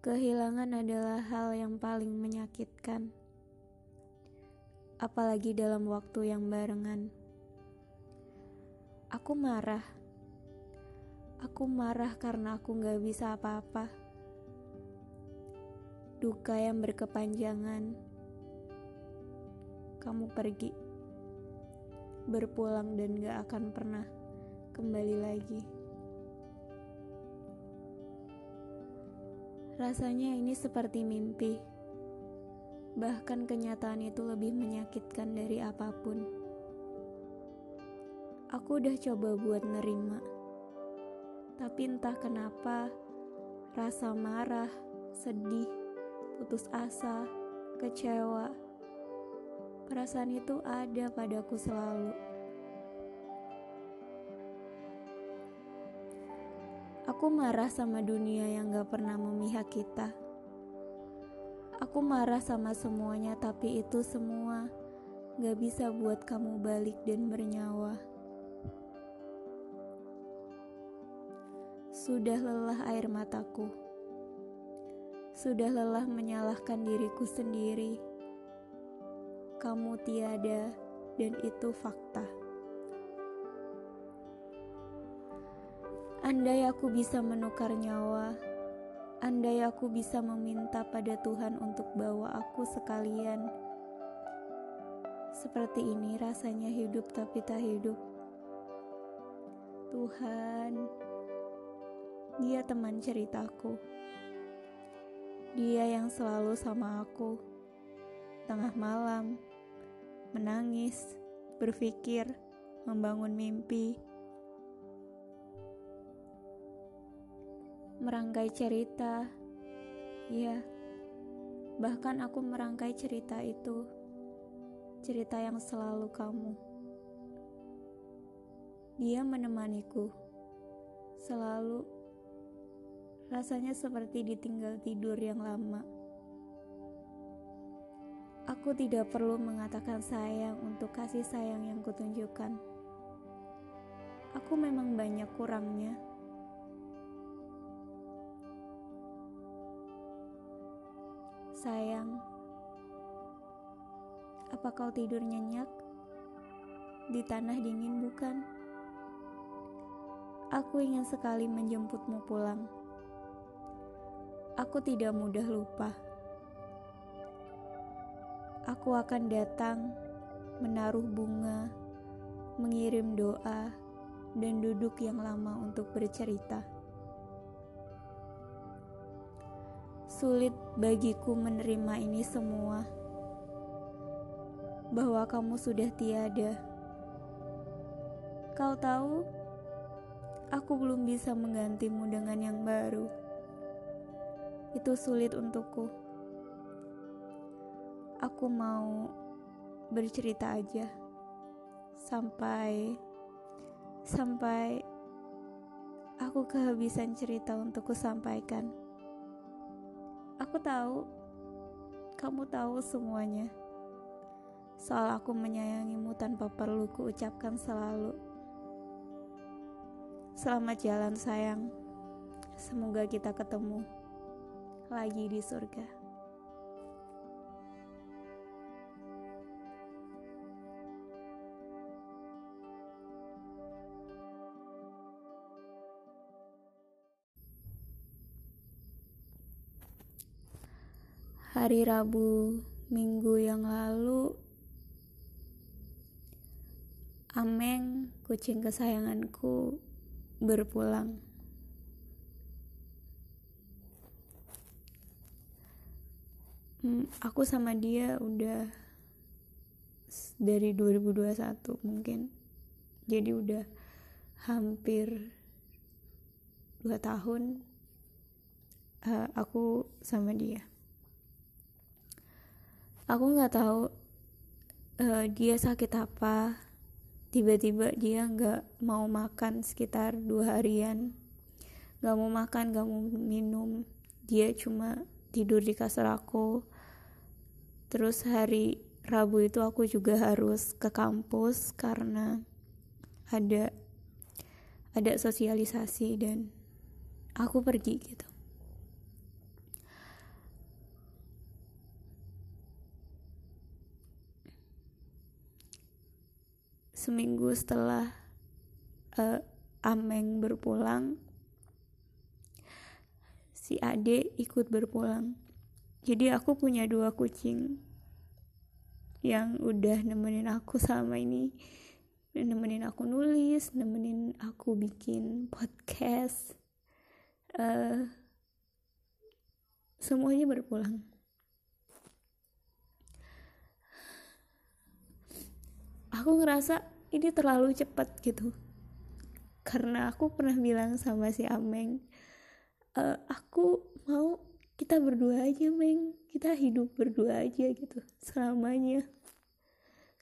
Kehilangan adalah hal yang paling menyakitkan, apalagi dalam waktu yang barengan. Aku marah. Aku marah karena aku gak bisa apa-apa. Duka yang berkepanjangan. Kamu pergi, berpulang, dan gak akan pernah kembali lagi. Rasanya ini seperti mimpi. Bahkan kenyataan itu lebih menyakitkan dari apa pun. Aku udah coba buat nerima. Tapi entah kenapa rasa marah, sedih, putus asa, kecewa, perasaan itu ada padaku selalu. Aku marah sama dunia yang gak pernah memihak kita. Aku marah sama semuanya, tapi itu semua gak bisa buat kamu balik dan bernyawa. Sudah lelah air mataku. Sudah lelah menyalahkan diriku sendiri. Kamu tiada, dan itu fakta. Andai aku bisa menukar nyawa, andai aku bisa meminta pada Tuhan untuk bawa aku sekalian. Seperti ini rasanya hidup tapi tak hidup. Tuhan, dia teman ceritaku. Dia yang selalu sama aku. Tengah malam, menangis, berpikir, membangun mimpi merangkai cerita. Ya, bahkan aku merangkai cerita itu, cerita yang selalu kamu. Dia menemaniku, selalu rasanya seperti ditinggal tidur yang lama. Aku tidak perlu mengatakan sayang untuk kasih sayang yang kutunjukkan. Aku memang banyak kurangnya Sayang, apa kau tidur nyenyak? Di tanah dingin bukan? Aku ingin sekali menjemputmu pulang. Aku tidak mudah lupa. Aku akan datang, menaruh bunga, mengirim doa, dan duduk yang lama untuk bercerita. Sulit bagiku menerima ini semua, bahwa kamu sudah tiada. Kau tahu, aku belum bisa menggantimu dengan yang baru. Itu sulit untukku. Aku mau bercerita aja sampai sampai aku kehabisan cerita untuk kusampaikan. Aku tahu, kamu tahu semuanya. Soal aku menyayangimu tanpa perlu kuucapkan selalu. Selamat jalan sayang. Semoga kita ketemu lagi di surga. Hari Rabu minggu yang lalu Ameng, kucing kesayanganku, berpulang. Hmm, aku sama dia udah dari 2021 mungkin. Jadi udah hampir dua tahun uh, aku sama dia aku nggak tahu uh, dia sakit apa. Tiba-tiba dia nggak mau makan sekitar dua harian. Nggak mau makan nggak mau minum. Dia cuma tidur di kasur aku. Terus hari Rabu itu aku juga harus ke kampus karena ada ada sosialisasi dan aku pergi gitu seminggu setelah uh, Ameng berpulang si Ade ikut berpulang. Jadi aku punya dua kucing yang udah nemenin aku selama ini. Nemenin aku nulis nemenin aku bikin podcast uh, semuanya berpulang aku ngerasa ini terlalu cepat gitu. Karena aku pernah bilang sama si Ameng e, aku mau kita berdua aja Meng. Kita hidup berdua aja gitu selamanya.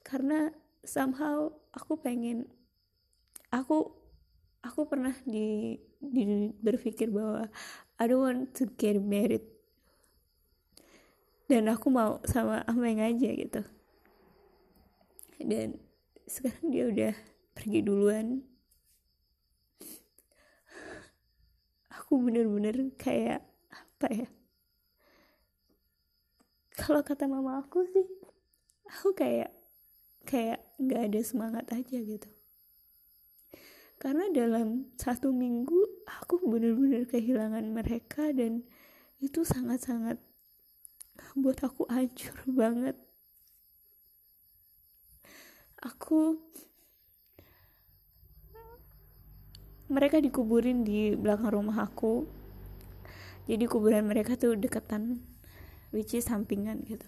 Karena somehow aku pengen aku aku pernah di, di berpikir bahwa I don't want to get married. Dan aku mau sama Ameng aja gitu. Dan sekarang dia udah pergi duluan. Aku bener-bener kayak apa ya? Kalau kata mama aku sih aku kayak kayak nggak ada semangat aja gitu. Karena dalam satu minggu aku bener-bener kehilangan mereka dan itu sangat-sangat buat aku hancur banget aku mereka dikuburin di belakang rumah aku. Jadi kuburan mereka tuh deketan which is sampingan gitu.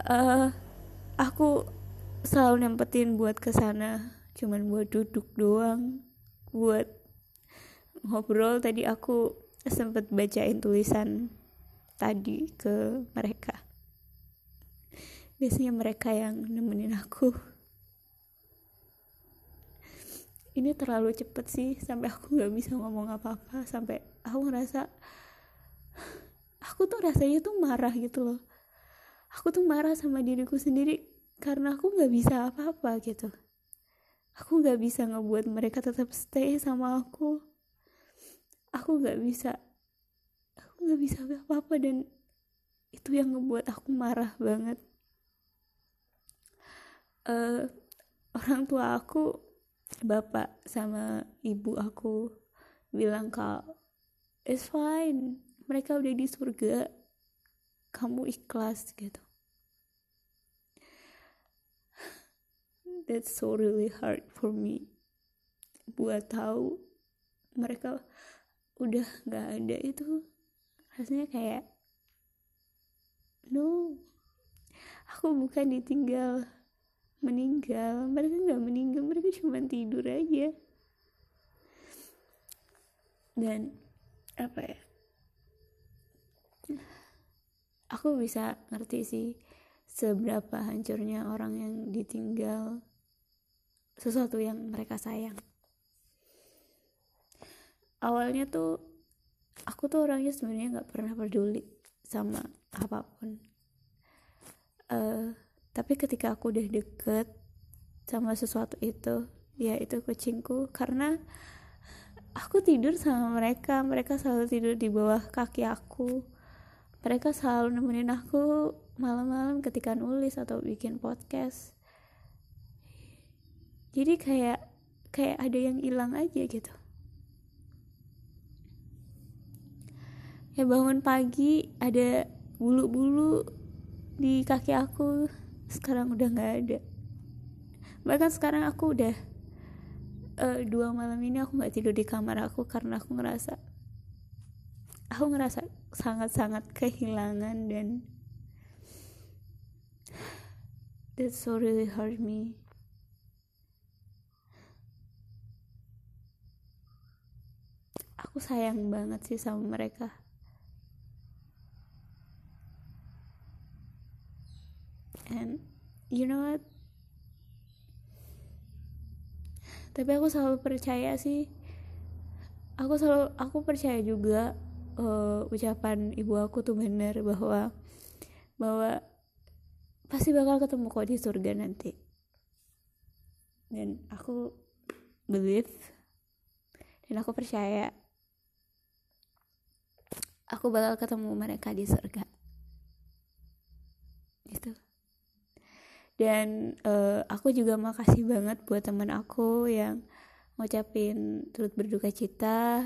Uh, aku selalu nempetin buat ke sana cuman buat duduk doang buat ngobrol. Tadi aku sempet bacain tulisan tadi ke mereka biasanya mereka yang nemenin aku. Ini terlalu cepet sih sampai aku nggak bisa ngomong apa-apa sampai aku ngerasa aku tuh rasanya tuh marah gitu loh. Aku tuh marah sama diriku sendiri karena aku nggak bisa apa-apa gitu. Aku nggak bisa ngebuat mereka tetap stay sama aku. Aku nggak bisa aku nggak bisa apa-apa dan itu yang ngebuat aku marah banget uh, orang tua aku bapak sama ibu aku bilang kak it's fine mereka udah di surga kamu ikhlas gitu. That's so really hard for me buat tahu mereka udah nggak ada itu. Rasanya kayak no aku bukan ditinggal meninggal. Mereka nggak meninggal mereka cuma tidur aja. Dan apa ya? Aku bisa ngerti sih seberapa hancurnya orang yang ditinggal sesuatu yang mereka sayang. Awalnya tuh aku tuh orangnya sebenarnya nggak pernah peduli sama apa pun. Uh, tapi ketika aku udah deket sama sesuatu itu ya itu kucingku. Karena aku tidur sama mereka mereka selalu tidur di bawah kaki aku. Mereka selalu nemenin aku malam-malam ketika nulis atau bikin podcast. Jadi kayak kayak ada yang hilang aja gitu. Ya bangun pagi ada bulu-bulu di kaki aku sekarang udah nggak ada. Bahkan sekarang aku udah uh, dua malam ini aku nggak tidur di kamar aku karena aku ngerasa aku ngerasa sangat-sangat kehilangan dan that so really hurt me. Aku sayang banget sih sama mereka and you know what? Tapi aku selalu percaya sih. Aku selalu aku percaya juga uh, ucapan ibu aku tuh bener bahwa bahwa pasti bakal ketemu kok di surga nanti. Dan aku believe dan aku percaya aku bakal ketemu mereka di surga. Gitu dan uh, aku juga makasih banget buat teman aku yang ngucapin turut berduka cita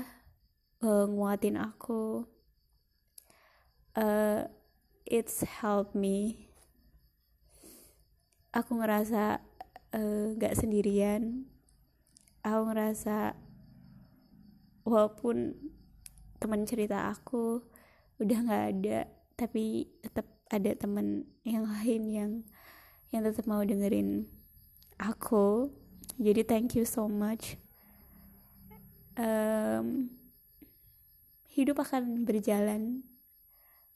uh, nguatin aku. Uh, it's helped me. Aku ngerasa uh, gak sendirian. Aku ngerasa walaupun teman cerita aku udah nggak ada tapi tetap ada teman yang lain yang yang tetap mau dengerin aku. Jadi thank you so much. Um, hidup akan berjalan.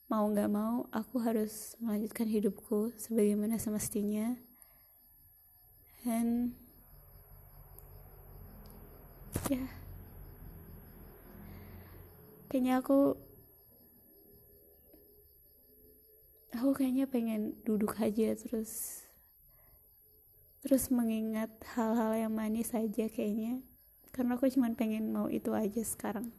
Mau nggak mau aku harus melanjutkan hidupku sebagaimana semestinya. Dan ya. Yeah kayaknya aku aku kayaknya pengen duduk aja terus terus mengingat hal-hal yang manis aja kayaknya. Karena aku cuma pengen mau itu aja sekarang